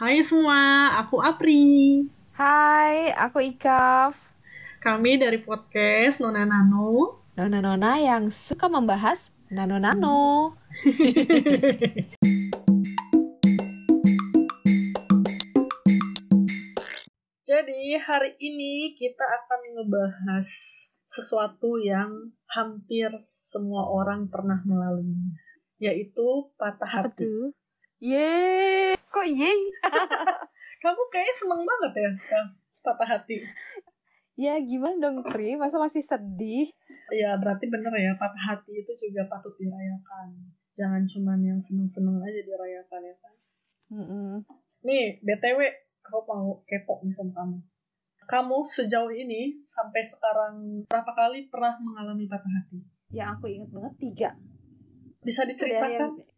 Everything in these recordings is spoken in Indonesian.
Hai semua, aku Apri. Hai, aku Ikaf. Kami dari podcast Nona Nano. Nona-nona yang suka membahas nano-nano. Jadi hari ini kita akan ngebahas sesuatu yang hampir semua orang pernah melalui, yaitu patah hati. Yeay, kok yeay? Kamu kayaknya seneng banget ya, patah hati. Ya gimana dong Pri, masa masih sedih? Ya berarti bener ya, patah hati itu juga patut dirayakan. Jangan cuman yang seneng-seneng aja dirayakan ya kan. Mm-mm. Nih, BTW, aku mau kepo nih sama kamu. Kamu sejauh ini, sampai sekarang, berapa kali pernah mengalami patah hati? Yang aku ingat banget tiga. Bisa Dari diceritakan? yang-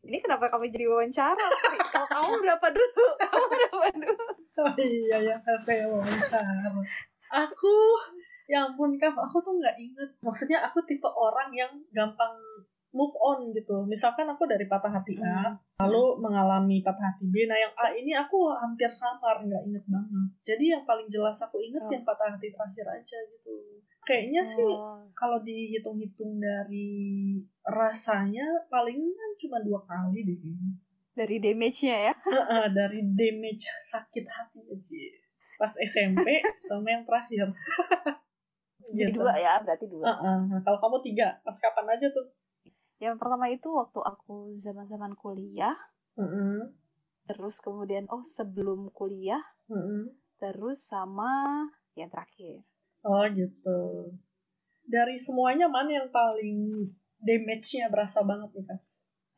Ini kenapa kamu jadi wawancara? Kalau kamu berapa dulu? Kamu berapa dulu? Oh iya ya, apa ya wawancara. Aku, ya ampun Kak, aku tuh nggak inget. Maksudnya aku tipe orang yang gampang move on gitu. Misalkan aku dari patah hati A, Hmm. lalu mengalami patah hati B. Nah yang A ini aku hampir samar, nggak inget banget. Jadi yang paling jelas aku inget Oh. yang patah hati terakhir aja gitu. Kayaknya sih Oh, kalau dihitung-hitung dari rasanya palingan cuma dua kali deh kayaknya. dari damage-nya ya? Dari damage sakit hati aja pas SMP sama yang terakhir Jadi Gitu. dua ya, berarti dua. Heeh, nah, kalau kamu tiga pas kapan aja tuh Yang pertama itu waktu aku zaman-zaman kuliah, Heeh, terus kemudian oh sebelum kuliah, heeh. terus sama yang terakhir. oh gitu dari semuanya mana yang paling damage-nya berasa banget nih kan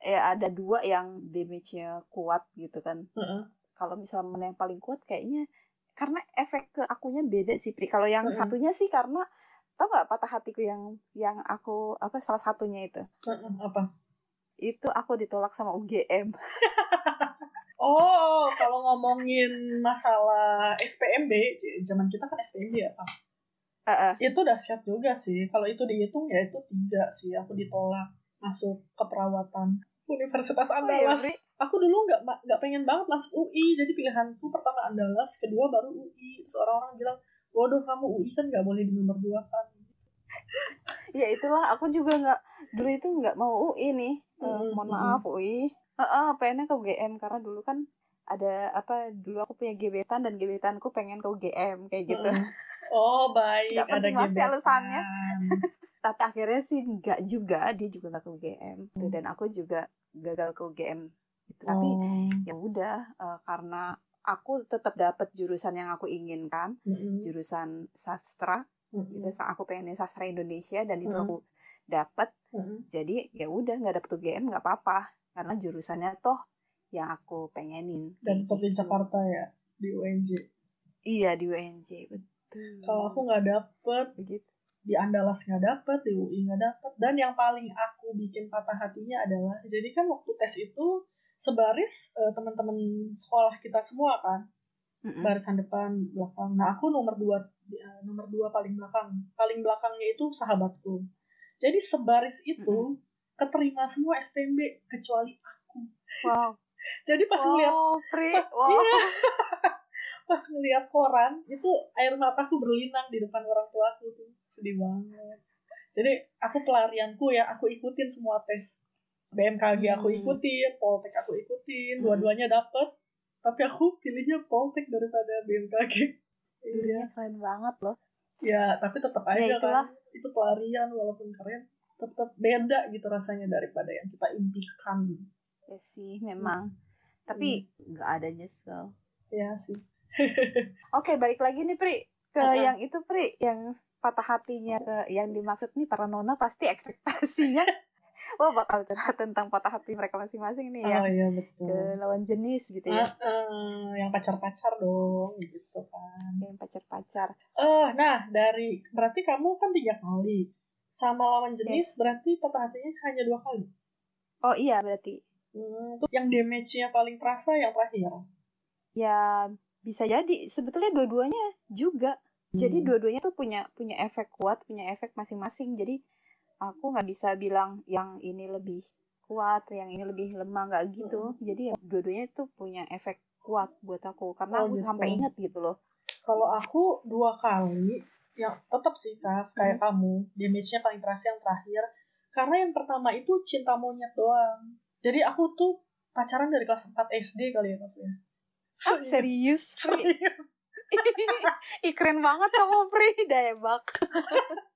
Ya ada dua yang damage-nya kuat gitu kan. Heeh. Kalau misalnya yang paling kuat kayaknya karena efek ke akunya beda sih Pri. Kalau yang Mm-mm. satunya sih karena tau gak patah hatiku yang yang aku apa salah satunya itu apa itu aku ditolak sama UGM Oh, kalau ngomongin masalah SPMB, zaman kita kan SPMB ya, Pak. Heeh. Itu dahsyat juga sih. Kalau itu dihitung ya itu tiga sih. Aku ditolak masuk keperawatan Universitas Oh iya, Andalas. Aku dulu nggak nggak pengen banget masuk UI. Jadi pilihanku pertama Andalas, kedua baru UI. Terus orang-orang bilang, waduh kamu UI kan nggak boleh di nomor dua kan. ya itulah aku juga nggak dulu itu nggak mau UI nih Eh, Mm-mm, mohon maaf UI Heeh, pengennya ke UGM karena dulu kan ada apa dulu aku punya gebetan dan gebetanku pengen ke UGM kayak gitu Mm. Oh baik, Nggak ada gebetan. alasannya. tapi akhirnya sih nggak juga dia juga nggak ke UGM gitu. Hmm. dan aku juga gagal ke UGM gitu. tapi Oh. ya udah eh, karena aku tetap dapat jurusan yang aku inginkan Mm-mm. jurusan sastra Mm-mm. gitu sa- aku pengennya sastra Indonesia dan itu Hmm. aku dapat Mm-mm. jadi ya udah nggak dapet UGM nggak apa-apa karena jurusannya toh yang aku pengenin Dan tetap di gitu. Jakarta ya, di UNJ. iya di UNJ betul Kalau aku nggak dapet, begitu di Andalas nggak dapet, di UI nggak dapet. Dan yang paling aku bikin patah hatinya adalah, jadi kan waktu tes itu sebaris eh, teman-teman sekolah kita semua kan, Mm-mm. barisan depan, belakang. Nah aku nomor dua, eh, nomor dua paling belakang. Paling belakangnya itu sahabatku. Jadi sebaris itu keterima semua SPMB kecuali aku. wow Jadi pas ngeliat wow Pri Pa- wow Iya. Pas ngeliat koran, itu air mataku berlinang di depan orang tuaku tuh. Sedih banget. Jadi aku pelarianku ya, aku ikutin semua tes. BMKG aku Hmm. ikutin, Poltek aku ikutin, Hmm. dua-duanya dapet. Tapi aku pilihnya Poltek daripada BMKG. Iya. Keren banget loh Ya, tapi tetap Ya, aja itulah. kan. Itu pelarian walaupun keren. Tetap beda gitu rasanya daripada yang kita impikan. ya sih memang tapi nggak ada nyesel Ya sih. oke balik lagi nih Pri ke Uh-uh. yang itu Pri yang patah hatinya ke yang dimaksud nih para nona pasti ekspektasinya wah bakal curhat tentang patah hati mereka masing-masing nih Oh yang iya betul. ke lawan jenis gitu ya Heeh, yang pacar-pacar dong gitu kan. yang pacar-pacar Eh, nah dari berarti kamu kan tiga kali sama lawan jenis berarti patah hatinya hanya dua kali. oh iya berarti Hmm, tuh yang damage-nya paling terasa yang terakhir. ya bisa jadi sebetulnya dua-duanya juga jadi Hmm. dua-duanya tuh punya punya efek kuat punya efek masing-masing jadi aku nggak bisa bilang yang ini lebih kuat yang ini lebih lemah nggak gitu jadi ya dua-duanya tuh punya efek kuat buat aku karena Oh, aku gitu. sampai ingat gitu loh Kalau aku dua kali, yang tetap sih kak, kayak Hmm. kamu, damage-nya paling terasa yang terakhir. Karena yang pertama itu cinta monyet doang. Jadi aku tuh pacaran dari kelas 4 SD kali ya kak ya. ah, serius? Serius. Ih, keren banget kamu Pri Debak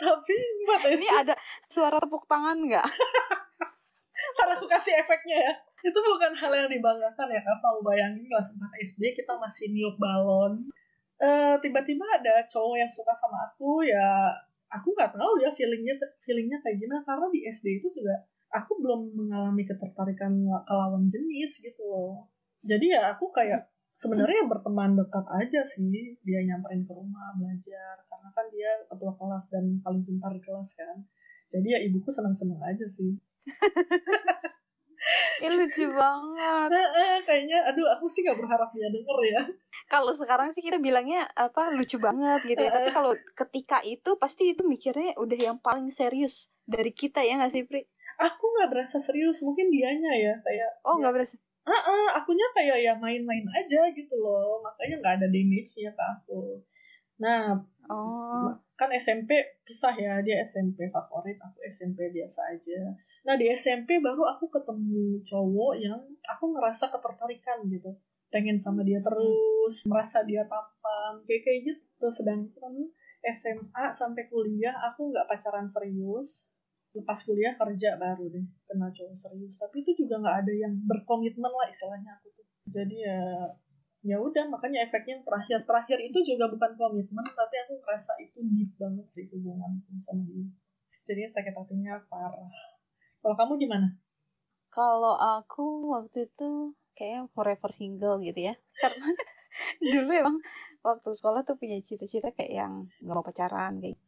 Tapi 4 SD ini ada suara tepuk tangan nggak Ntar aku kasih efeknya ya. Itu bukan hal yang dibanggakan ya kak. Bayangin kelas 4 SD kita masih niup balon. Eh tiba-tiba ada cowok yang suka sama aku ya aku nggak tahu ya feelingnya feelingnya kayak gimana karena di SD itu juga aku belum mengalami ketertarikan ke lawan jenis gitu loh. Jadi ya aku kayak sebenarnya berteman dekat aja sih dia nyamperin ke rumah belajar karena kan dia ketua kelas dan paling pintar di kelas kan. Jadi ya ibuku senang-senang aja sih. Ini lucu banget. Kayaknya aduh aku sih gak berharap dia denger ya Kalau sekarang sih kita bilangnya apa lucu banget gitu ya. Tapi kalau ketika itu pasti itu mikirnya udah yang paling serius dari kita ya nggak sih Pri? aku nggak berasa serius mungkin dianya ya kayak Oh ya, berasa. Ah ah, akunya kayak ya main-main aja gitu loh. Makanya nggak ada damage nya ke aku. Nah Oh. kan SMP pisah ya. Dia SMP favorit aku SMP biasa aja. Nah di SMP baru aku ketemu cowok yang aku ngerasa ketertarikan gitu. Pengen sama dia terus merasa dia tampan. Kayak kayak gitu sedangkan SMA sampai kuliah aku nggak pacaran serius lepas kuliah kerja baru deh kenal cowok serius tapi itu juga nggak ada yang berkomitmen lah istilahnya aku tuh jadi ya ya udah makanya efeknya terakhir terakhir itu juga bukan komitmen tapi aku ngerasa itu deep banget sih hubunganku sama dia jadi sakit hatinya parah kalau kamu gimana Kalau aku waktu itu kayak forever single gitu ya. Karena dulu emang waktu sekolah tuh punya cita-cita kayak yang nggak mau pacaran kayak.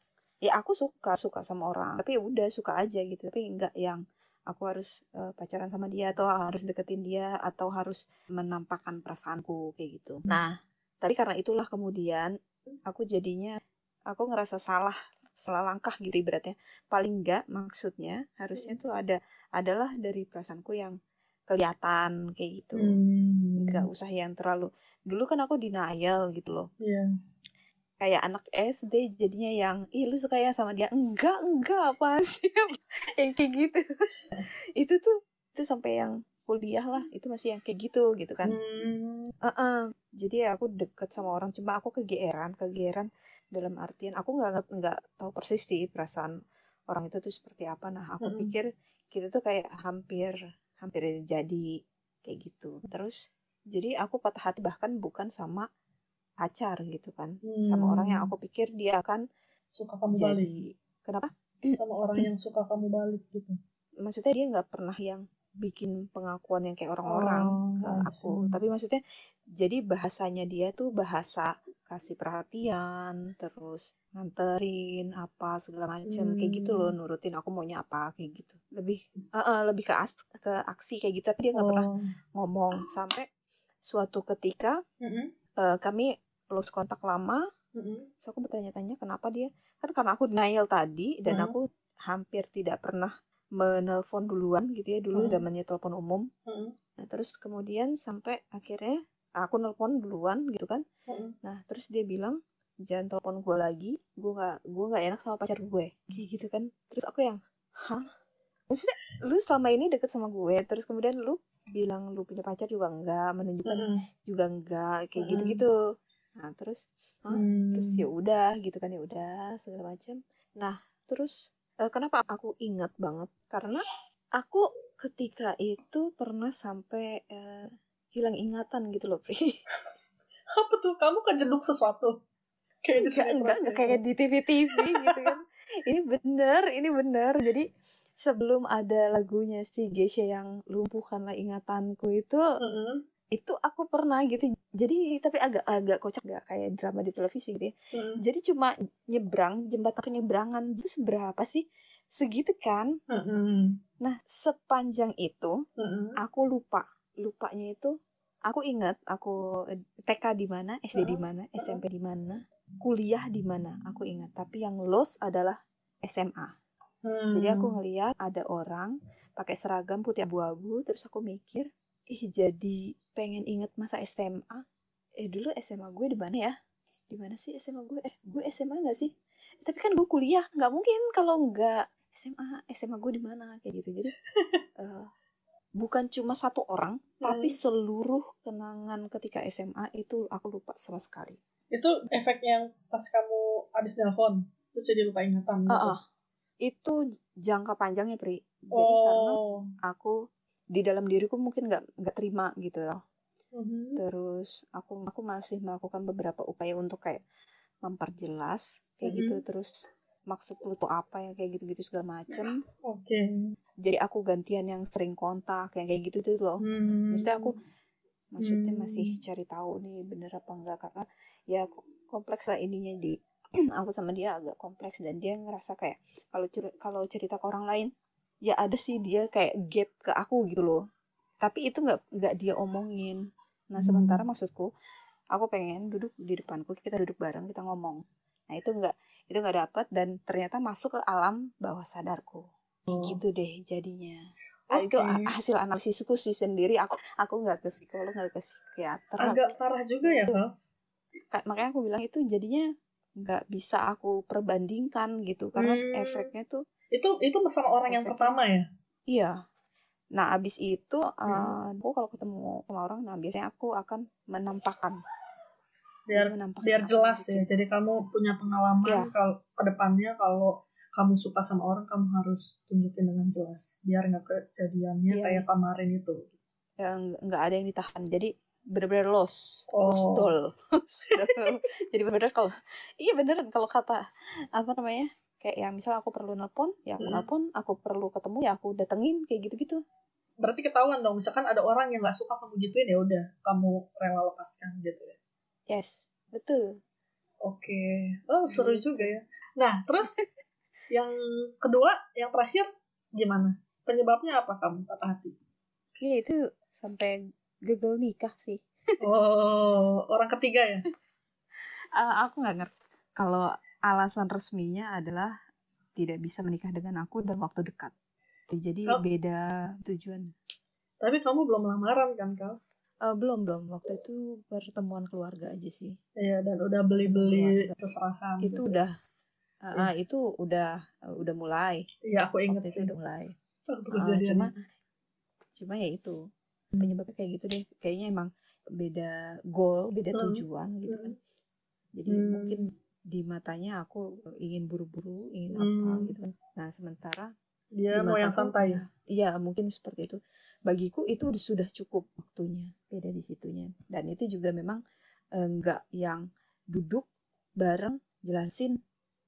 Ya aku suka suka sama orang, tapi ya udah suka aja gitu. Tapi nggak yang aku harus eh, pacaran sama dia atau harus deketin dia atau harus menampakkan perasaanku kayak gitu. Nah, tapi karena itulah kemudian aku jadinya aku ngerasa salah salah langkah gitu ibaratnya. Paling enggak maksudnya harusnya tuh ada adalah dari perasaanku yang kelihatan kayak gitu Hmm. nggak usah yang terlalu dulu kan aku denial gitu loh Iya. Kayak anak SD jadinya yang ih lu suka ya sama dia enggak enggak apa sih yang kayak gitu itu tuh itu sampai yang kuliah lah itu masih yang kayak gitu gitu kan Hmm. Heeh. jadi ya aku deket sama orang cuma aku kegeeran kegeeran dalam artian aku nggak nggak tahu persis sih perasaan orang itu tuh seperti apa nah aku Mm-mm. pikir kita tuh kayak hampir hampir jadi kayak gitu terus jadi aku patah hati bahkan bukan sama pacar gitu kan. Sama orang yang Hmm. aku pikir dia akan suka kamu balik. jadi kenapa? Sama orang yang suka kamu balik gitu. Maksudnya dia nggak pernah yang bikin pengakuan yang kayak orang-orang Oh, ke aku. tapi maksudnya jadi bahasanya dia tuh bahasa kasih perhatian terus nganterin apa segala macam kayak gitu loh Hmm. nurutin aku maunya apa kayak gitu. Lebih eh, eh, lebih ke as ke aksi kayak gitu. Tapi dia nggak pernah Oh. ngomong. Sampai suatu ketika Mm-mm. Eh, kami lost kontak lama Mm-mm. terus aku bertanya-tanya kenapa dia kan karena aku denial tadi dan Hmm. aku hampir tidak pernah menelpon duluan gitu ya dulu Hmm. zamannya telepon umum Mm-mm. nah terus kemudian sampai akhirnya aku nelpon duluan gitu kan Mm-mm. nah terus dia bilang jangan telepon gue lagi gue nggak gue nggak enak sama pacar gue kayak gitu kan terus aku yang hah maksudnya lu selama ini deket sama gue terus kemudian lu bilang lu punya pacar juga enggak menunjukkan Mm-mm. juga enggak kayak Mm-mm. gitu gitu nah terus Hah? Hmm. terus ya udah gitu kan ya udah segala macam nah terus eh, kenapa aku ingat banget? Karena aku ketika itu pernah sampai eh, hilang ingatan gitu loh Pri. Apa tuh? Kamu kejeduk sesuatu? Kayak di enggak enggak enggak kayak di TV TV gitu kan. Ini bener ini bener. Jadi sebelum ada lagunya si Gesha yang lumpuhkanlah ingatanku itu Mm-mm. itu aku pernah gitu. Jadi tapi agak agak kocak gak kayak drama di televisi gitu ya. Mm-mm. jadi cuma nyebrang jembatan penyeberangan itu seberapa sih? Segitu kan? Mm-mm. nah sepanjang itu Mm-mm. aku lupa. Lupanya itu aku ingat aku eh, TK di mana SD di mana SMP di mana kuliah di mana aku ingat. Tapi yang los adalah SMA Hmm. jadi aku ngeliat ada orang pakai seragam putih abu-abu terus aku mikir ih jadi pengen inget masa SMA eh dulu SMA gue di mana ya? Di mana sih SMA gue? Eh gue SMA nggak sih? Tapi kan gue kuliah nggak mungkin kalau nggak SMA SMA gue di mana? Kayak gitu. Jadi uh, bukan cuma satu orang hmm. tapi seluruh kenangan ketika SMA itu aku lupa sama sekali. Itu efek yang pas kamu abis nelpon terus jadi lupa ingatan gitu. Uh, uh, itu jangka panjangnya pri jadi oh. karena aku di dalam diriku mungkin nggak nggak terima gitu loh mm-hmm. terus aku aku masih melakukan beberapa upaya untuk kayak memperjelas kayak mm-hmm. gitu terus maksud lu tuh apa ya kayak gitu-gitu segala macem oke okay. jadi aku gantian yang sering kontak yang kayak gitu tuh loh mm-hmm. Maksudnya aku maksudnya mm-hmm. masih cari tahu nih bener apa enggak karena ya kompleks lah ininya di aku sama dia agak kompleks dan dia ngerasa kayak kalau kalau cerita ke orang lain ya ada sih dia kayak gap ke aku gitu loh tapi itu nggak nggak dia omongin nah hmm. sementara maksudku aku pengen duduk di depanku kita duduk bareng kita ngomong nah itu nggak itu nggak dapat dan ternyata masuk ke alam bawah sadarku oh. gitu deh jadinya okay. itu hasil analisisku sih sendiri aku aku nggak ke psikolog nggak ke psikiater agak parah juga ya Kak? makanya aku bilang itu jadinya nggak bisa aku perbandingkan gitu karena hmm. efeknya tuh itu itu sama orang yang pertama ya? Iya. Nah, abis itu uh, aku kalau ketemu sama orang, nah biasanya aku akan menampakkan. Biar menampakkan biar jelas ya. Jadi kamu punya pengalaman ya. kalau ke depannya kalau kamu suka sama orang, kamu harus tunjukin dengan jelas. Biar nggak kejadiannya ya. kayak kemarin itu. Ya, nggak ada yang ditahan. Jadi benar-benar lost, oh. lost doll. Jadi benar-benar kalau iya beneran kalau kata apa namanya kayak yang misal aku perlu nelpon ya aku hmm. nelpon aku perlu ketemu ya aku datengin kayak gitu-gitu berarti ketahuan dong misalkan ada orang yang nggak suka kamu gituin ya udah kamu rela lepaskan gitu ya yes betul oke okay. oh seru gitu. juga ya nah terus yang kedua yang terakhir gimana penyebabnya apa kamu patah hati Iya itu sampai gagal nikah sih oh orang ketiga ya uh, aku nggak ngerti kalau alasan resminya adalah tidak bisa menikah dengan aku dalam waktu dekat. Jadi oh. beda tujuan. Tapi kamu belum lamaran kan, Kal? Uh, belum belum waktu itu pertemuan keluarga aja sih. Iya dan udah beli-beli seserahan. Itu gitu. udah uh, uh, itu udah uh, udah mulai. Iya aku ingat sih. Itu udah mulai. Uh, cuma cuma ya itu penyebabnya kayak gitu deh. Kayaknya emang beda goal, beda hmm. tujuan gitu kan. Jadi hmm. mungkin di matanya aku ingin buru-buru ingin hmm. apa gitu kan nah sementara dia mau yang santai ya iya mungkin seperti itu bagiku itu sudah cukup waktunya beda di situnya dan itu juga memang enggak eh, yang duduk bareng jelasin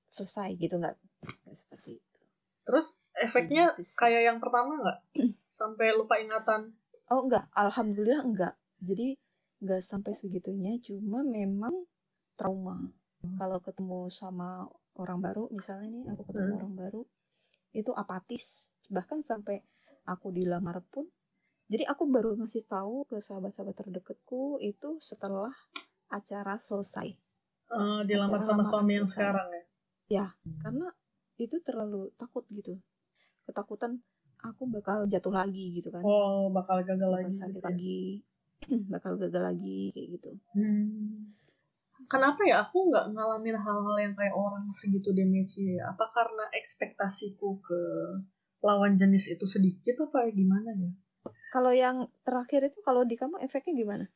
selesai gitu enggak, enggak seperti itu terus efeknya gitu kayak yang pertama enggak sampai lupa ingatan oh enggak. Alhamdulillah enggak. Jadi enggak sampai segitunya. Cuma memang trauma. Kalau ketemu sama orang baru misalnya nih aku ketemu hmm. orang baru itu apatis. Bahkan sampai aku dilamar pun. Jadi aku baru ngasih tahu ke sahabat-sahabat terdekatku itu setelah acara selesai. Uh, dilamar acara sama suami yang sekarang ya? Ya karena itu terlalu takut gitu. Ketakutan aku bakal jatuh lagi gitu kan. Oh bakal gagal bakal lagi sakit gitu ya? lagi. Bakal gagal lagi kayak gitu. Hmm. Kenapa ya? Aku nggak ngalamin hal-hal yang kayak orang segitu damage ya? Apa karena ekspektasiku ke lawan jenis itu sedikit apa gimana ya? Kalau yang terakhir itu kalau di kamu efeknya gimana?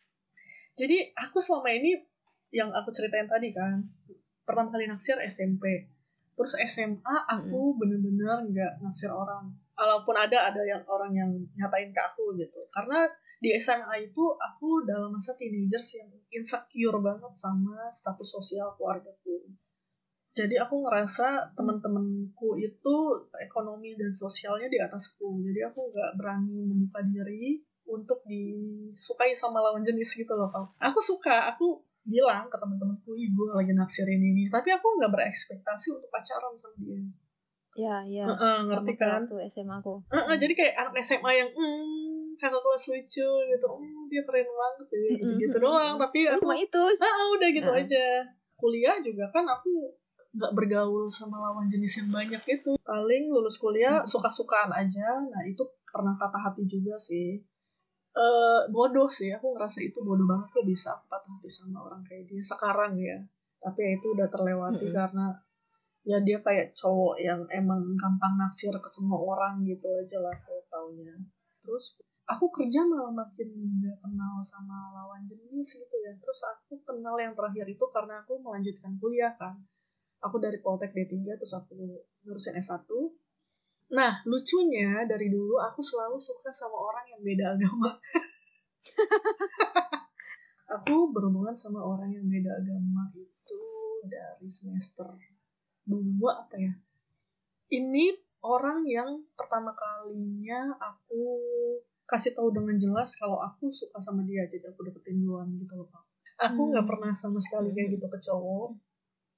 Jadi aku selama ini yang aku ceritain tadi kan pertama kali naksir SMP terus SMA aku bener-bener nggak naksir orang walaupun ada ada yang orang yang nyatain ke aku gitu karena di SMA itu aku dalam masa teenagers yang insecure banget sama status sosial keluargaku. Jadi aku ngerasa teman-temanku itu ekonomi dan sosialnya di atasku. Jadi aku nggak berani membuka diri untuk disukai sama lawan jenis gitu loh. Aku suka, aku bilang ke teman-temanku, ibu lagi naksirin ini. Tapi aku nggak berekspektasi untuk pacaran sama dia. Ya, ya. Uh -uh, ngerti kan? Tuh SMA aku. Uh -uh, jadi kayak anak SMA yang mm, kakak kelas lucu gitu oh dia keren banget sih gitu, -hmm. gitu doang tapi aku cuma itu ah udah gitu nah. aja kuliah juga kan aku nggak bergaul sama lawan jenis yang banyak itu paling lulus kuliah suka-sukaan aja nah itu pernah patah hati juga sih eh bodoh sih aku ngerasa itu bodoh banget kok bisa aku patah hati sama orang kayak dia sekarang ya tapi ya itu udah terlewati Mm-mm. karena ya dia kayak cowok yang emang gampang naksir ke semua orang gitu aja lah aku taunya. Terus aku kerja malah makin gak kenal sama lawan jenis gitu ya. Terus aku kenal yang terakhir itu karena aku melanjutkan kuliah kan. Aku dari Poltek D3 terus aku ngurusin S1 nah lucunya dari dulu aku selalu suka sama orang yang beda agama. Aku berhubungan sama orang yang beda agama itu dari semester dua apa ya? Ini orang yang pertama kalinya aku kasih tahu dengan jelas kalau aku suka sama dia jadi aku deketin duluan gitu loh aku nggak Hmm. pernah sama sekali kayak gitu ke cowok.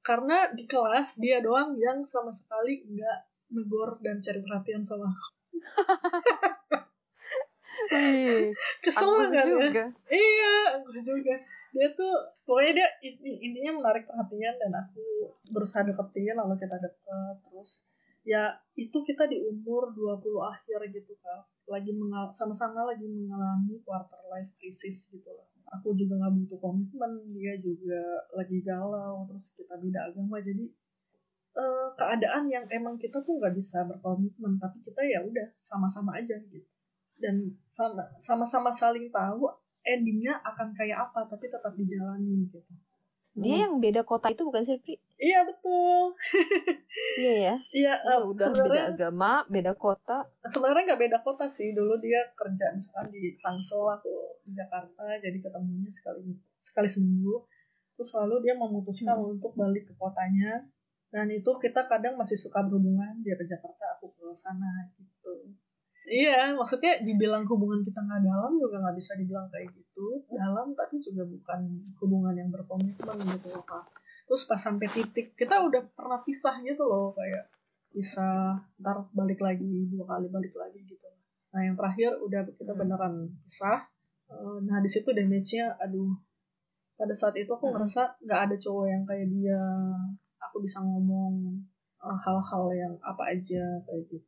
Karena di kelas dia doang yang sama sekali nggak negor dan cari perhatian sama aku Wih, kesel kan ya. juga. Iya, aku juga. Dia tuh pokoknya dia intinya menarik perhatian dan aku berusaha deketin lalu kita deket. Terus ya itu kita di umur 20 akhir gitu kan lagi sama-sama lagi mengalami quarter life crisis gitu lah. Aku juga nggak butuh komitmen dia juga lagi galau terus kita beda agama. Jadi eh, keadaan yang emang kita tuh nggak bisa berkomitmen tapi kita ya udah sama-sama aja gitu dan sama sama-sama saling tahu endingnya akan kayak apa tapi tetap dijalani gitu Dia yang beda kota itu bukan sih, Pri? iya betul Iya ya. iya eh, udah beda agama, beda kota. sebenarnya nggak beda kota sih dulu dia kerja misalkan di Tangsel aku di Jakarta jadi ketemunya sekali sekali seminggu terus lalu dia memutuskan Hmm. untuk balik ke kotanya dan itu kita kadang masih suka berhubungan dia ke Jakarta aku ke sana gitu iya maksudnya dibilang hubungan kita nggak dalam juga nggak bisa dibilang kayak gitu dalam tapi juga bukan hubungan yang berkomitmen gitu loh Kak. terus pas sampai titik kita udah pernah pisah gitu loh kayak bisa ntar balik lagi dua kali balik lagi gitu nah yang terakhir udah kita Hmm. beneran pisah Eh, nah di situ damage-nya aduh pada saat itu aku Hmm. ngerasa nggak ada cowok yang kayak dia aku bisa ngomong eh, hal-hal yang apa aja kayak gitu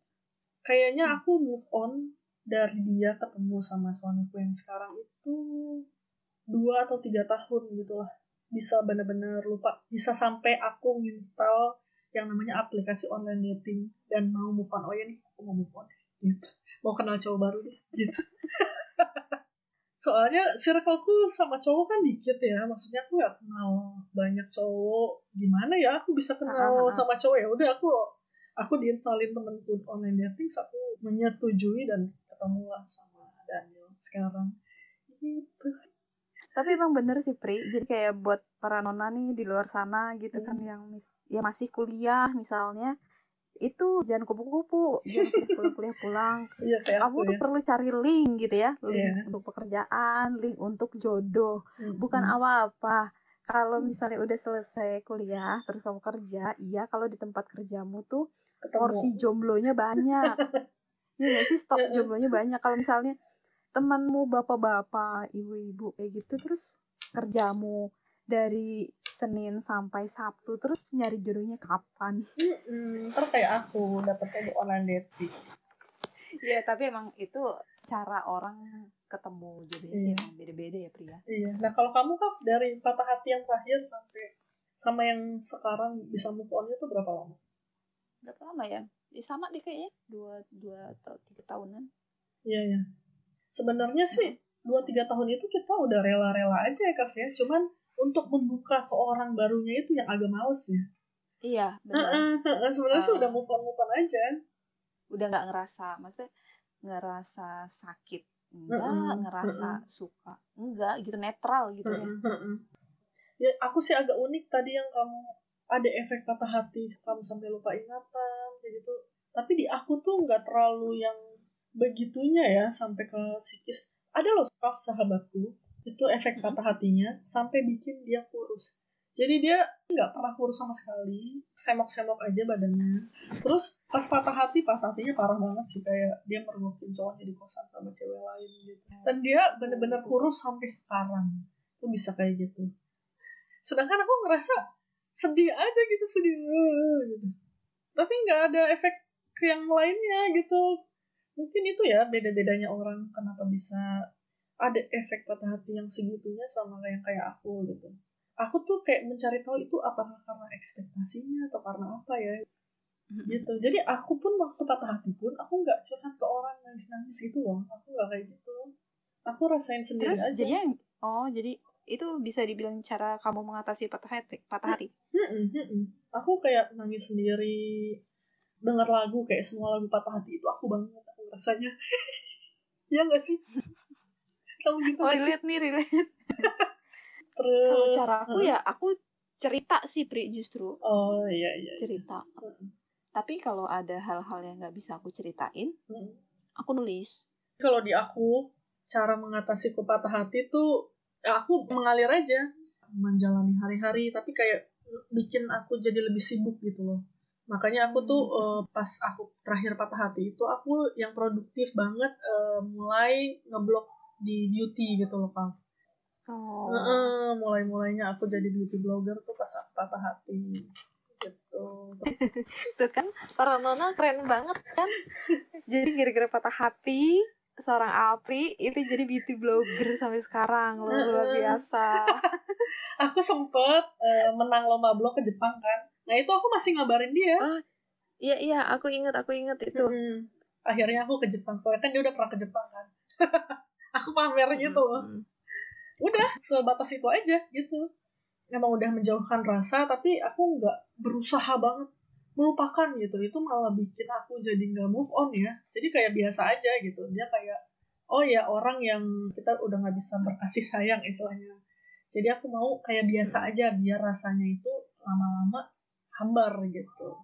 kayaknya aku move on dari dia ketemu sama suamiku yang sekarang itu dua atau tiga tahun gitu lah. Bisa bener-bener lupa. Bisa sampai aku install yang namanya aplikasi online dating dan mau move on. Oh ya nih aku mau move on. Gitu. Mau kenal cowok baru deh gitu. Soalnya circleku sama cowok kan dikit ya. Maksudnya aku gak kenal banyak cowok. Gimana ya aku bisa Ah, ah, kenal ah. sama cowok? Ya udah aku aku diinstalin temenku online dating aku menyetujui dan ketemu lah sama Daniel sekarang gitu Tapi emang bener sih, Pri. Jadi kayak buat para nona nih di luar sana gitu kan Hmm. yang ya masih kuliah misalnya itu jangan kupu-kupu, jangan kuliah-kuliah pulang. iya kayak Kamu aku tuh ya perlu cari link gitu ya, link Iya. untuk pekerjaan, link untuk jodoh. bukan Mm-mm. apa-apa. Kalau Hmm. misalnya udah selesai kuliah, terus kamu kerja, iya kalau di tempat kerjamu tuh ketemu porsi jomblonya banyak. Iya gak sih stok jomblonya banyak. Kalau misalnya temanmu bapak-bapak, ibu-ibu kayak gitu, terus kerjamu dari Senin sampai Sabtu, terus nyari jodohnya kapan? Mm-mm. ntar kayak aku dapetnya di online dating Iya, tapi emang itu cara orang ketemu jodohnya sih Iya. emang beda-beda ya pria. iya nah kalau kamu kan dari patah hati yang terakhir sampai sama yang sekarang bisa move on itu berapa lama Berapa lama ya? Ya sama deh kayaknya dua dua atau tiga tahunan. Iya ya. Sebenarnya sih dua tiga tahun itu kita udah rela-rela aja ya Kak ya. Cuman untuk membuka ke orang barunya itu yang agak males ya. Iya, benar. Sebenarnya sih Ah. udah move on move on aja. Udah nggak ngerasa, maksudnya ngerasa sakit, enggak, Mm-mm, ngerasa suka, enggak, gitu netral gitu ya. Heeh, heeh. Ya aku sih agak unik tadi yang kamu ada efek patah hati kamu sampai lupa ingatan kayak gitu. Tapi di aku tuh nggak terlalu yang begitunya ya sampai ke psikis. Ada loh staff sahabatku itu efek patah hatinya sampai bikin dia kurus. Jadi dia nggak pernah kurus sama sekali, semok-semok aja badannya. Terus pas patah hati, patah hatinya parah banget sih kayak dia mergokin cowoknya di kosan sama cewek lain gitu. Dan dia bener-bener kurus sampai sekarang. Itu bisa kayak gitu. Sedangkan aku ngerasa sedih aja gitu, sedih gitu. Tapi nggak ada efek ke yang lainnya gitu. Mungkin itu ya beda-bedanya orang kenapa bisa ada efek patah hati yang segitunya sama yang kayak aku gitu aku tuh kayak mencari tahu itu apakah karena ekspektasinya atau karena apa ya? Gitu. Jadi aku pun waktu patah hati pun aku nggak curhat ke orang nangis nangis gitu loh. Aku nggak kayak gitu. Aku rasain sendiri Terus aja. jadinya oh jadi itu bisa dibilang cara kamu mengatasi patah hati patah hati? Aku kayak nangis sendiri dengar lagu kayak semua lagu patah hati itu aku banget aku rasanya. Ya nggak sih? Kamu gitu oh relate nih relate terus kalau cara aku Hmm. ya aku cerita sih pri justru oh iya iya iya. cerita Mm-mm. tapi kalau ada hal-hal yang nggak bisa aku ceritain Mm. aku nulis kalau di aku cara mengatasi ku patah hati tuh ya aku mengalir aja menjalani hari-hari tapi kayak bikin aku jadi lebih sibuk gitu loh makanya aku tuh eh, pas aku terakhir patah hati itu aku yang produktif banget eh, mulai ngeblok di beauty gitu loh kang oh. Mulai mulainya aku jadi beauty blogger tuh pas patah hati gitu. Tuh kan para nona keren banget kan? Jadi gara-gara patah hati seorang Apri itu jadi beauty blogger sampai sekarang loh luar biasa. Aku sempet eh, menang lomba blog ke Jepang kan. Nah itu aku masih ngabarin dia. Iya iya aku inget aku inget itu. Mm-mm. akhirnya aku ke Jepang soalnya kan dia udah pernah ke Jepang kan. Aku pamer gitu. Loh Mm-mm. Udah sebatas itu aja gitu. Emang udah menjauhkan rasa tapi aku nggak berusaha banget melupakan gitu. Itu malah bikin aku jadi nggak move on ya. Jadi kayak biasa aja gitu. Dia kayak oh ya orang yang kita udah nggak bisa berkasih sayang istilahnya. Jadi aku mau kayak biasa aja biar rasanya itu lama-lama hambar gitu.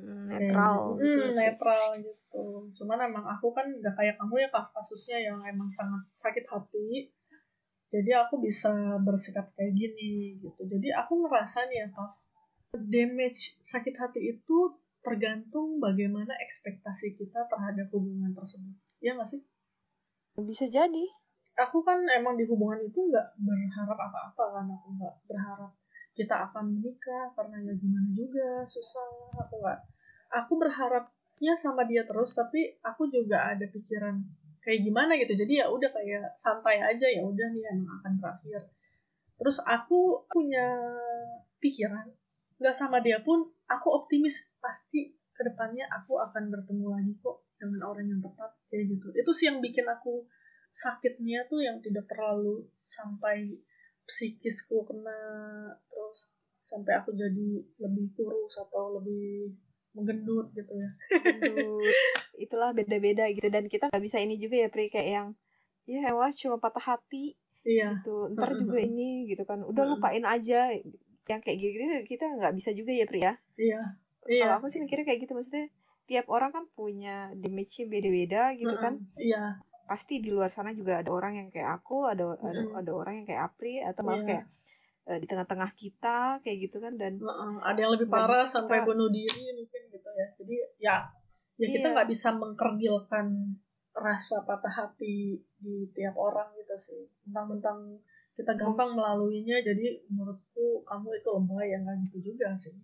Mm, Kayak netral gitu. gitu. Hmm, netral gitu. Cuman emang aku kan gak kayak kamu ya kasusnya yang emang sangat sakit hati jadi aku bisa bersikap kayak gini gitu. Jadi aku ngerasa nih ya Kak, damage sakit hati itu tergantung bagaimana ekspektasi kita terhadap hubungan tersebut. Ya gak sih? Bisa jadi. Aku kan emang di hubungan itu nggak berharap apa-apa kan. Aku nggak berharap kita akan menikah karena ya gimana juga susah aku nggak. Aku berharapnya sama dia terus tapi aku juga ada pikiran kayak gimana gitu. Jadi ya udah kayak santai aja ya udah nih emang akan berakhir. Terus aku punya pikiran nggak sama dia pun aku optimis pasti ke depannya aku akan bertemu lagi kok dengan orang yang tepat kayak gitu. Itu sih yang bikin aku sakitnya tuh yang tidak terlalu sampai psikisku kena terus sampai aku jadi lebih kurus atau lebih menggendut gitu ya. Gendut. itulah beda-beda gitu. Dan kita nggak bisa ini juga ya Pri kayak yang ya ewas cuma patah hati. Iya. Gitu. Ntar juga ini gitu kan. Udah lupain aja. Yang kayak gitu kita nggak bisa juga ya Pri ya. Iya. Kalau iya aku sih mikirnya kayak gitu. Maksudnya tiap orang kan punya damage-nya beda-beda gitu kan. Iya. Pasti di luar sana juga ada orang yang kayak aku ada ada ada orang yang kayak Apri atau malah Iya. kayak eh, di tengah-tengah kita kayak gitu kan. Dan Heeh, ada yang lebih parah sampai kita- bunuh diri mungkin gitu ya. Jadi ya ya kita Iya. nggak bisa mengkerdilkan rasa patah hati di tiap orang gitu sih mentang-mentang kita gampang melaluinya jadi menurutku kamu itu lebay ya nggak gitu juga sih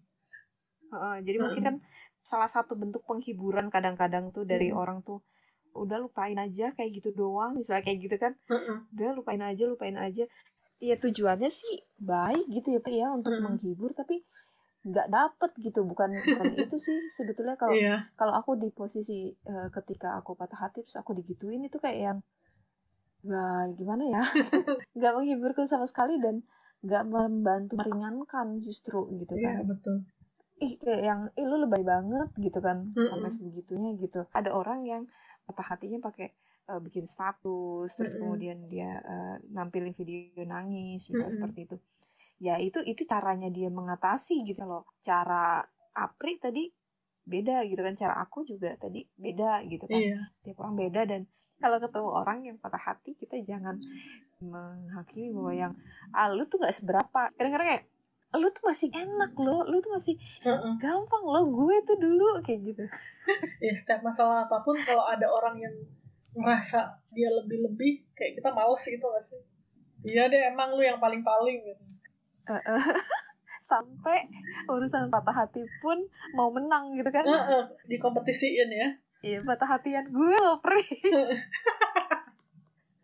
Heeh, jadi mungkin kan salah satu bentuk penghiburan kadang-kadang tuh dari Mm-mm. orang tuh udah lupain aja kayak gitu doang misalnya kayak gitu kan Heeh. udah lupain aja lupain aja ya tujuannya sih baik gitu ya Pri ya untuk Mm-mm. menghibur tapi nggak dapet gitu. Bukan bukan itu sih sebetulnya kalau iya. kalau aku di posisi eh, ketika aku patah hati terus aku digituin itu kayak yang nggak gimana ya? Nggak menghiburku sama sekali dan nggak membantu meringankan justru gitu iya kan. betul. Ih kayak yang ih lu lebay banget gitu kan Mm-mm. sampai sebegitunya gitu. Ada orang yang patah hatinya pakai eh, bikin status terus Mm-mm. kemudian dia eh, nampilin video nangis misalnya Mm-mm. seperti itu ya itu itu caranya dia mengatasi gitu loh. Cara Apri tadi beda gitu kan cara aku juga tadi beda gitu kan. Iya. Tiap orang beda dan kalau ketemu orang yang patah hati kita jangan menghakimi bahwa yang ah lu tuh nggak seberapa. Kadang-kadang kayak lu tuh masih enak lo lu tuh masih Heeh. gampang lo gue tuh dulu kayak gitu. Ya setiap masalah apa pun kalau ada orang yang ngerasa dia lebih-lebih kayak kita males gitu gak sih? Iya deh emang lu yang paling-paling gitu sampai urusan patah hati pun mau menang gitu kan. Heeh, dikompetisiin ya. Iya patah hatian gue lo pri.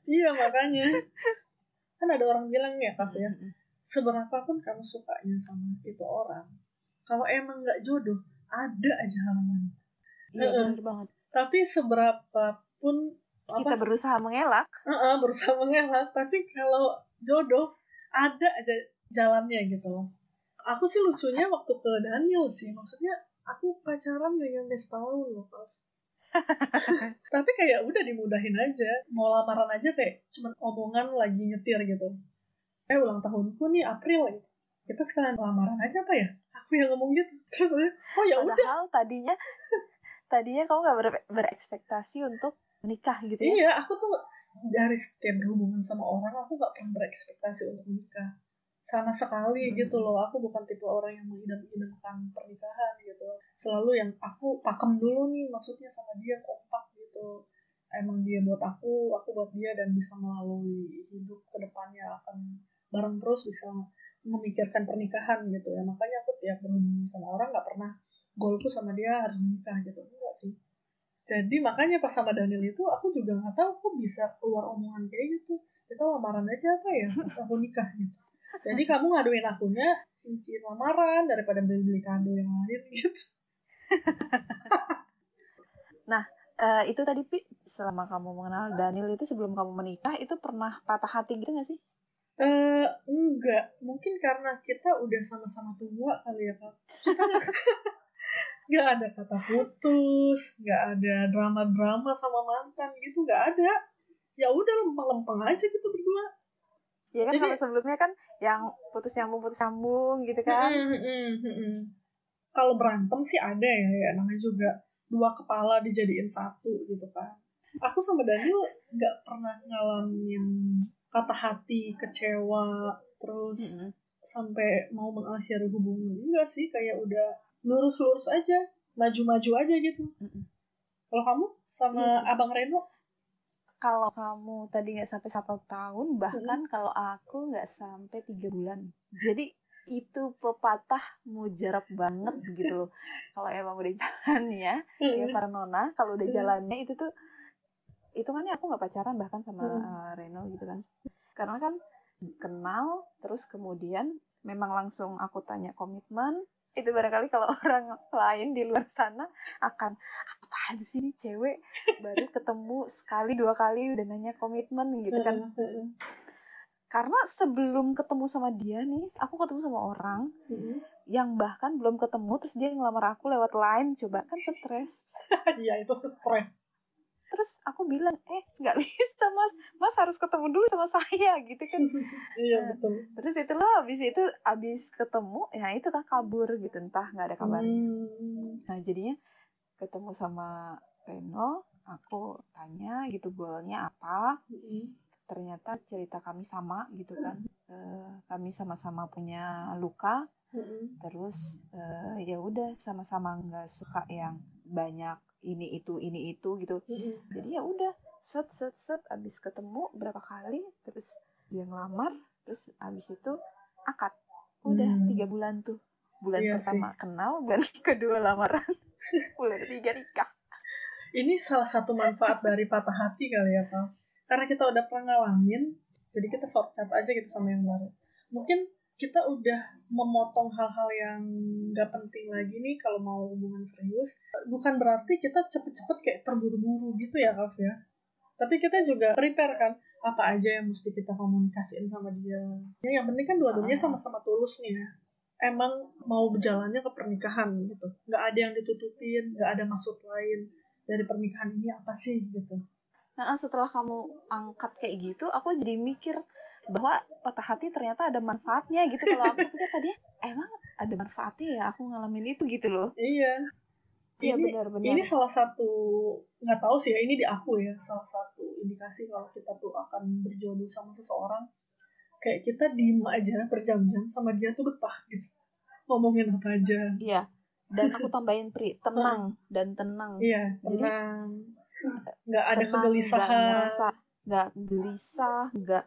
Iya makanya. Kan ada orang bilang ya kak ya seberapa pun kamu sukanya sama itu orang kalau emang nggak jodoh ada aja halangan iya Heeh. bener banget. Tapi seberapa pun kita apa berusaha mengelak. Heeh, berusaha mengelak tapi kalau jodoh ada aja jalannya gitu. Loh aku sih lucunya waktu ke Daniel sih maksudnya aku pacaran gak nyampe setahun loh tapi kayak udah dimudahin aja mau lamaran aja kayak cuman omongan lagi nyetir gitu. Eh ulang tahunku nih April. Gitu kita sekalian lamaran aja apa ya? Aku yang ngomong gitu. Terus oh ya udah. Padahal tadinya tadinya kamu nggak ber- berekspektasi untuk menikah gitu ya? Iya aku tuh dari setiap berhubungan sama orang aku gak pernah berekspektasi untuk menikah sama sekali Hmm. gitu loh. Aku bukan tipe orang yang mengidam-idamkan pernikahan gitu. Selalu yang aku pakem dulu nih maksudnya sama dia kompak gitu. Emang dia buat aku aku buat dia dan bisa melalui hidup ke depannya akan bareng terus bisa memikirkan pernikahan gitu ya. Makanya aku tiap berhubungan sama orang nggak pernah goalku sama dia harus menikah gitu. Enggak sih. Jadi makanya pas sama Daniel itu aku juga nggak tahu kok bisa keluar omongan kayak gitu. Kita lamaran aja apa ya pas aku nikah gitu jadi kamu ngaduin akunya cincin lamaran daripada beli-beli kado yang lain gitu. Eh, itu tadi pi selama kamu mengenal Daniel itu sebelum kamu menikah itu pernah patah hati gitu gak sih? Eh enggak. Mungkin karena kita udah sama-sama tua kali ya kak nggak ada kata putus nggak ada drama-drama sama mantan gitu nggak ada. Ya udah lempeng-lempeng aja gitu berdua. Ya kan Jadi- kalau sebelumnya kan yang putus nyambung putus nyambung gitu kan Mm-mm, mm-mm, mm-mm. Kalau berantem sih ada ya, ya namanya juga dua kepala dijadiin satu gitu kan. Aku sama Daniel nggak pernah ngalamin yang patah hati, kecewa, terus Mm-mm. sampai mau mengakhiri hubungan. Enggak sih, kayak udah lurus-lurus aja, maju-maju aja gitu. Mm-mm. Kalau kamu sama Iya sih. Abang Reno, kalau kamu tadi nggak sampai satu tahun bahkan kalau aku nggak sampai tiga bulan. Jadi itu pepatah mujarab banget gitu loh. Kalau emang udah jalannya ya para nona kalau udah Hmm. jalannya itu tuh hitungannya aku nggak pacaran bahkan sama Hmm. eh, Reno gitu kan. Karena kan kenal terus kemudian memang langsung aku tanya komitmen itu barangkali kalau orang lain di luar sana akan apaan sih ini cewek? Baru ketemu sekali dua kali udah nanya komitmen gitu kan. Karena sebelum ketemu sama dia nih aku ketemu sama orang yang bahkan belum ketemu terus dia ngelamar aku lewat line coba kan stres. Iya, itu stres. Terus aku bilang eh nggak bisa mas mas harus ketemu dulu sama saya gitu kan Iya, Nah, betul. terus itulah habis itu habis ketemu ya itu kan kabur gitu entah nggak ada kabarnya Hmm. nah jadinya ketemu sama Reno aku tanya gitu goalnya apa Heeh. ternyata cerita kami sama gitu kan Eh, kami sama-sama punya luka Heeh. terus eh, ya udah sama-sama nggak suka yang banyak ini itu ini itu gitu Heeh. jadi ya udah set set set abis ketemu berapa kali terus dia ngelamar terus abis itu akad udah Hmm. tiga bulan tuh bulan Iya pertama kenal bulan kedua lamaran bulan ketiga nikah ini salah satu manfaat dari patah hati kali ya Kak. Karena kita udah pernah ngalamin, jadi kita shortcut aja gitu sama yang baru. Mungkin kita udah memotong hal-hal yang nggak penting lagi nih kalau mau hubungan serius. Bukan berarti kita cepet-cepet kayak terburu-buru gitu ya Kak ya. Tapi kita juga prepare kan apa aja yang mesti kita komunikasiin sama dia. Ya yang penting kan dua-duanya Ah. sama-sama tulus nih ya. Emang mau berjalannya ke pernikahan gitu. Nggak ada yang ditutupin, nggak ada maksud lain dari pernikahan ini apa sih gitu. nah setelah kamu angkat kayak gitu aku jadi mikir bahwa patah hati ternyata ada manfaatnya gitu. Kalau aku pikir tadi emang ada manfaatnya ya aku ngalamin itu gitu loh. Iya. iya benar-benar ini salah satu nggak tahu sih ya ini di aku ya salah satu indikasi kalau kita tuh akan berjodoh sama seseorang. Kayak kita diem aja berjam-jam sama dia tuh betah gitu. Ngomongin apa aja. Iya. Dan aku tambahin pri tenang dan tenang. Iya Jadi, tenang. nggak ada tenang, kegelisahan. nggak gelisah nggak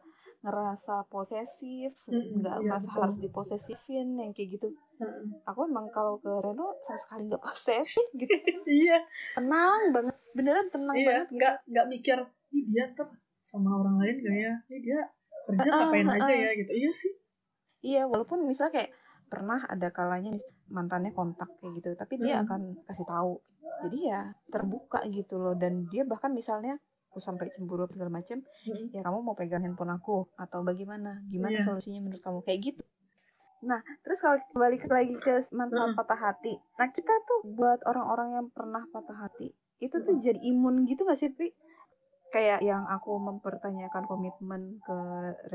ngerasa posesif nggak iya, merasa betul. harus diposesifin yang kayak gitu. Heeh. aku emang kalau ke Reno sama sekali nggak posesif gitu. Iya. Tenang banget beneran tenang iya banget gitu. nggak nggak mikir "Ih, dia ntar sama orang lain gak ya? Ini dia kerja ngapain aja ya? Gitu. Iya sih. Iya walaupun misalnya kayak pernah ada kalanya mantannya kontak kayak gitu tapi dia hmm. akan kasih tahu. Jadi ya terbuka gitu loh dan dia bahkan misalnya aku sampai cemburu segala macam hmm. ya kamu mau pegang handphone aku atau bagaimana gimana yeah. solusinya menurut kamu kayak gitu nah terus kalau balik lagi ke manfaat hmm. patah hati nah kita tuh buat orang-orang yang pernah patah hati itu tuh hmm. jadi imun gitu gak sih Pri? kayak yang aku mempertanyakan komitmen ke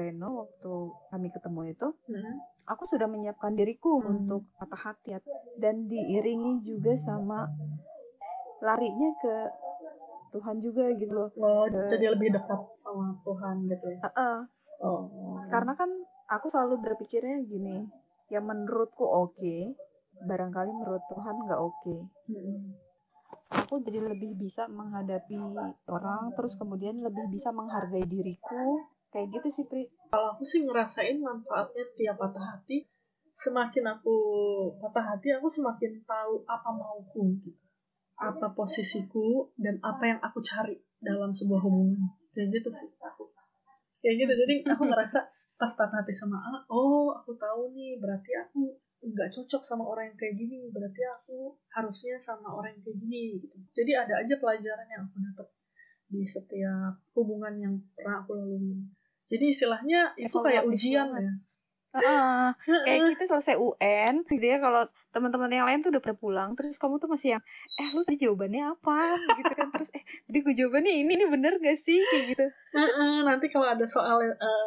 Reno waktu kami ketemu itu hmm. aku sudah menyiapkan diriku hmm. untuk patah hati dan diiringi juga sama larinya ke Tuhan juga gitu loh. Oh, ke, jadi lebih dekat sama Tuhan gitu ya? Uh -uh. oh. Karena kan aku selalu berpikirnya gini yang menurutku oke okay, barangkali menurut Tuhan nggak oke. Okay. hmm aku jadi lebih bisa menghadapi orang terus kemudian lebih bisa menghargai diriku. Kayak gitu sih Pri. Kalau aku sih ngerasain manfaatnya tiap patah hati. Semakin aku patah hati aku semakin tahu apa mauku gitu apa posisiku dan apa yang aku cari dalam sebuah hubungan. Kayak gitu sih. Aku kayak gitu. Jadi aku ngerasa pas patah hati sama A oh aku tahu nih berarti aku nggak cocok sama orang yang kayak gini. Berarti aku harusnya sama orang yang kayak gini gitu. Jadi ada aja pelajaran yang aku dapat di setiap hubungan yang pernah aku lalui. Jadi istilahnya itu kayak ujian ya Uh, kayak kita selesai UN gitu ya kalau teman-teman yang lain tuh udah pernah pulang terus kamu tuh masih yang eh lu tadi jawabannya apa? Gitu kan terus eh tadi gue jawabannya ini ini bener gak sih? Kayak gitu. Uh, uh, nanti kalau ada soal uh,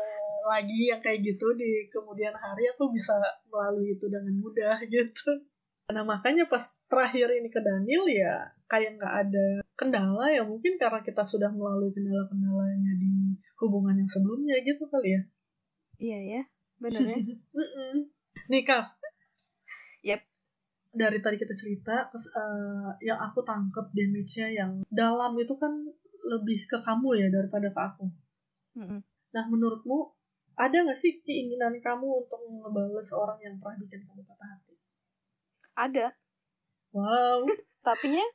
lagi yang kayak gitu di kemudian hari aku bisa melalui itu dengan mudah gitu. Nah makanya pas terakhir ini ke Daniel ya kayak nggak ada kendala ya mungkin karena kita sudah melalui kendala-kendalanya di hubungan yang sebelumnya gitu kali ya. Iya ya benar ya nih Kak yep dari tadi kita cerita terus uh, yang aku tangkep damage-nya yang dalam itu kan lebih ke kamu ya daripada ke aku. Mm -hmm. Nah menurutmu ada gak sih keinginan kamu untuk ngebales orang yang pernah bikin kamu patah hati? Ada. Wow. Tapi ya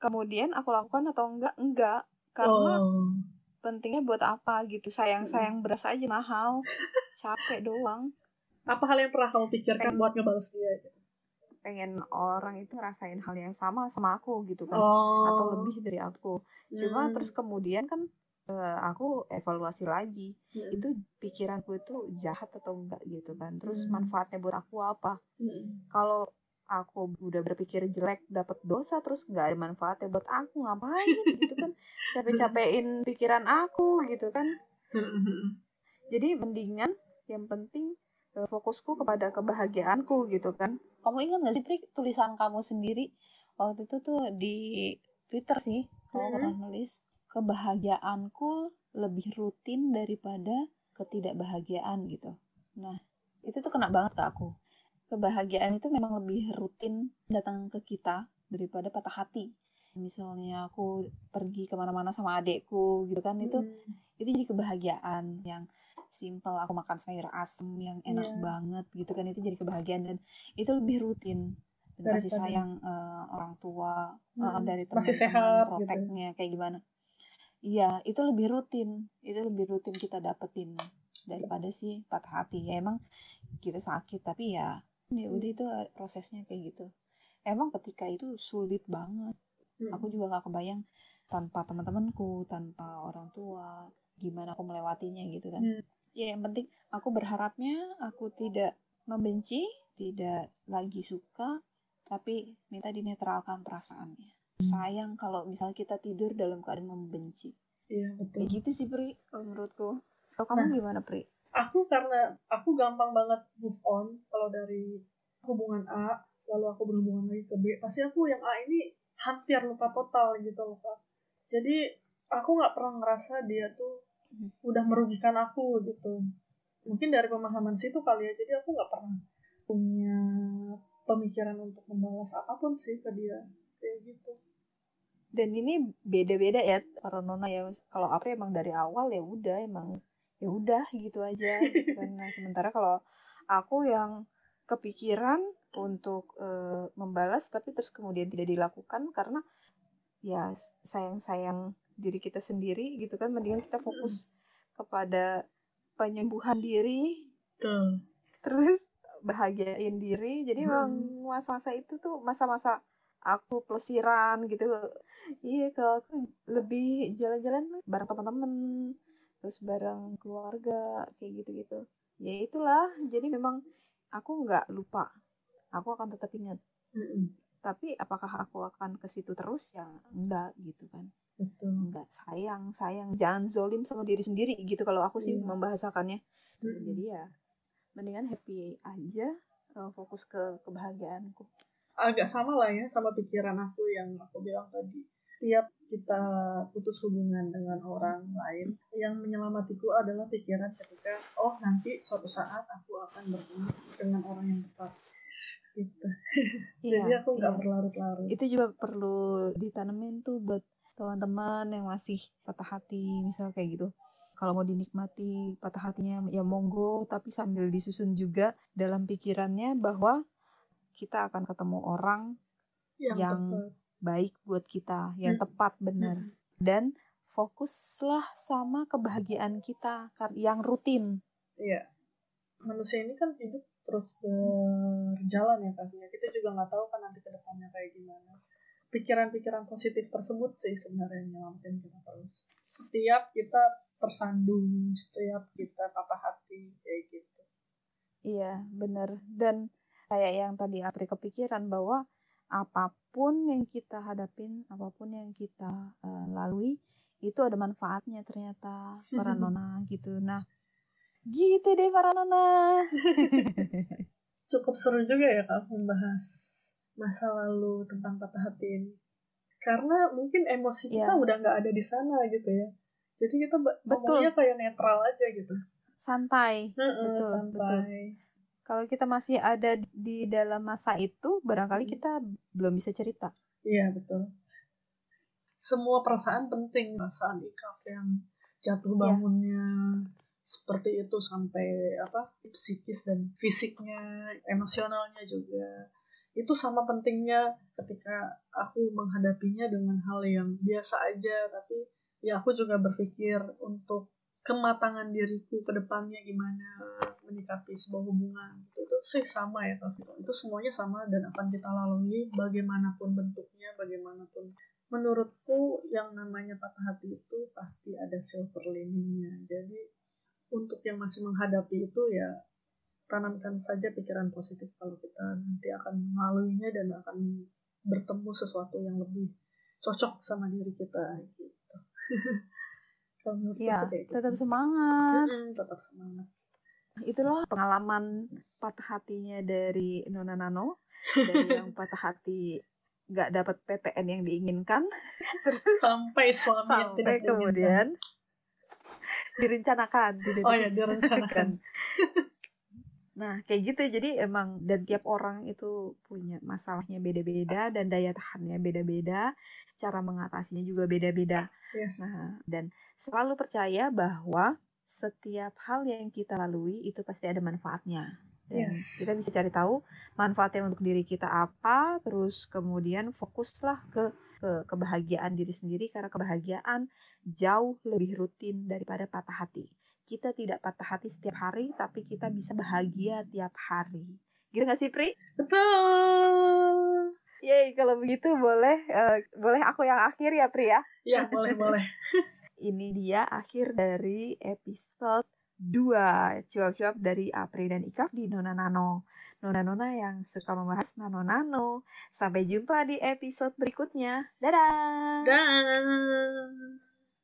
kemudian aku lakukan atau enggak? Enggak. Karena oh. Pentingnya buat apa gitu. Sayang-sayang berasa aja mahal. Capek doang. Apa hal yang pernah kamu pikirkan pengen, buat ngebales dia gitu? Pengen orang itu ngerasain hal yang sama sama aku gitu kan. Oh. Atau lebih dari aku. Cuma hmm. terus kemudian kan uh, aku evaluasi lagi hmm. itu pikiranku itu jahat atau enggak gitu kan terus hmm. manfaatnya buat aku apa hmm. kalau aku udah berpikir jelek dapat dosa terus nggak ada manfaatnya buat aku ngapain gitu kan capek-capekin pikiran aku gitu kan jadi mendingan yang penting uh, fokusku kepada kebahagiaanku gitu kan kamu ingat gak sih Pri tulisan kamu sendiri waktu itu tuh di Twitter sih kamu hmm. pernah nulis kebahagiaanku lebih rutin daripada ketidakbahagiaan gitu. Nah, itu tuh kena banget ke aku. Kebahagiaan itu memang lebih rutin datang ke kita daripada patah hati. Misalnya aku pergi ke mana-mana sama adekku gitu kan, itu hmm. itu jadi kebahagiaan yang simple. Aku makan sayur asem yang enak yeah. banget gitu kan, itu jadi kebahagiaan dan itu lebih rutin dan kasih sayang uh, orang tua hmm. uh, dari teman-teman proteknya gitu. kayak gimana iya itu lebih rutin itu lebih rutin kita dapetin daripada sih patah hati ya emang kita sakit tapi ya ya udah itu prosesnya kayak gitu. Emang ketika itu sulit banget. Hmm. aku juga nggak kebayang tanpa teman-temanku tanpa orang tua gimana aku melewatinya gitu kan. Hmm. ya yang penting aku berharapnya aku tidak membenci tidak lagi suka tapi minta dinetralkan perasaannya. Sayang kalau misalnya kita tidur dalam keadaan membenci. Iya betul. ya gitu sih Pri kalau menurutku. Kalau kamu nah, gimana Pri? aku karena aku gampang banget move on kalau dari hubungan A lalu aku berhubungan lagi ke B pasti aku yang A ini hampir lupa total gitu loh kak. Jadi aku nggak pernah ngerasa dia tuh hmm. udah merugikan aku gitu. Mungkin dari pemahaman situ kali ya jadi aku nggak pernah punya pemikiran untuk membalas apa pun sih ke dia kayak gitu. Dan ini beda-beda ya para nona ya. Kalau apa emang dari awal ya udah emang ya udah gitu aja. Gitu kan nah, sementara kalau aku yang kepikiran untuk uh, membalas tapi terus kemudian tidak dilakukan karena ya sayang-sayang diri kita sendiri gitu kan mendingan kita fokus kepada penyembuhan diri Betul. terus bahagiain diri jadi Hmm. masa-masa itu tuh masa-masa aku pelesiran gitu iya kalau aku lebih jalan-jalan bareng teman-teman terus bareng keluarga kayak gitu-gitu ya itulah jadi memang aku nggak lupa aku akan tetap ingat Mm-mm. tapi apakah aku akan ke situ terus ya enggak gitu kan Betul. enggak sayang sayang jangan zolim sama diri sendiri gitu kalau aku sih Iya. membahasakannya Mm-mm. jadi ya mendingan happy aja eh, fokus ke kebahagiaanku agak sama lah ya sama pikiran aku yang aku bilang tadi. Tiap kita putus hubungan dengan orang lain, yang menyelamatiku adalah pikiran ketika oh nanti suatu saat aku akan bertemu dengan orang yang tepat. Gitu. Jadi aku nggak iya. berlarut-larut. itu juga perlu ditanemin tuh buat teman-teman yang masih patah hati misal kayak gitu kalau mau dinikmati patah hatinya ya monggo tapi sambil disusun juga dalam pikirannya bahwa kita akan ketemu orang Yang, yang tepat. Baik buat kita yang Hmm. tepat benar Hmm. dan fokuslah sama kebahagiaan kita yang rutin Iya. Manusia ini kan hidup terus berjalan ya Kak. Ya, Kita juga nggak tahu kan nanti ke depannya kayak gimana. Pikiran-pikiran positif tersebut sih sebenarnya yang nyelamatin kita terus. Setiap kita tersandung, setiap kita patah hati kayak gitu. Iya, bener. Dan kayak yang tadi Apri kepikiran bahwa apa pun yang kita hadapin, apa pun yang kita eh, lalui, itu ada manfaatnya ternyata para nona gitu. Nah, gitu deh para nona. Cukup seru juga ya Kak membahas masa lalu tentang patah hati ini. Karena mungkin emosi kita Iya. udah nggak ada di sana gitu ya. Jadi kita Betul. ngomongnya kayak netral aja gitu. Santai. Heeh, Betul, santai. Kalau kita masih ada di dalam masa itu, barangkali Hmm. kita belum bisa cerita. Iya betul. Semua perasaan penting, perasaan ikaf yang jatuh Iya. bangunnya seperti itu sampai apa psikis dan fisiknya, emosionalnya juga. Itu sama pentingnya ketika aku menghadapinya dengan hal yang biasa aja, tapi ya aku juga berpikir untuk kematangan diriku ke depannya gimana menyikapi sebuah hubungan itu itu sih sama ya Kak itu semuanya sama dan akan kita lalui bagaimanapun bentuknya bagaimanapun. Menurutku yang namanya patah hati itu pasti ada silver liningnya. Jadi untuk yang masih menghadapi itu ya tanamkan saja pikiran positif kalau kita nanti akan melaluinya dan akan bertemu sesuatu yang lebih cocok sama diri kita gitu. Kalau Ya, gitu. tetap semangat. Tetap semangat Itulah pengalaman patah hatinya dari Nona Nano. Dari yang patah hati nggak dapat PTN yang diinginkan. sampai suami sampai tidak diinginkan. kemudian direncanakan tidak oh ya direncanakan. direncanakan nah kayak gitu jadi emang dan tiap orang itu punya masalahnya beda-beda dan daya tahannya beda-beda cara mengatasinya juga beda-beda yes nah dan selalu percaya bahwa setiap hal yang kita lalui itu pasti ada manfaatnya. Dan Yes. kita bisa cari tahu manfaatnya untuk diri kita apa terus kemudian fokuslah ke ke kebahagiaan diri sendiri karena kebahagiaan jauh lebih rutin daripada patah hati. Kita tidak patah hati setiap hari tapi kita bisa bahagia tiap hari. Gitu gak sih Pri? betul. Yeay kalau begitu boleh eh, boleh aku yang akhir ya Pri ya? Ya boleh boleh ini dia akhir dari episode 2 cuap-cuap dari Apri dan Ikaf di Nona Nano. Nona-nona yang suka membahas nano-nano. Sampai jumpa di episode berikutnya. Dadah! dan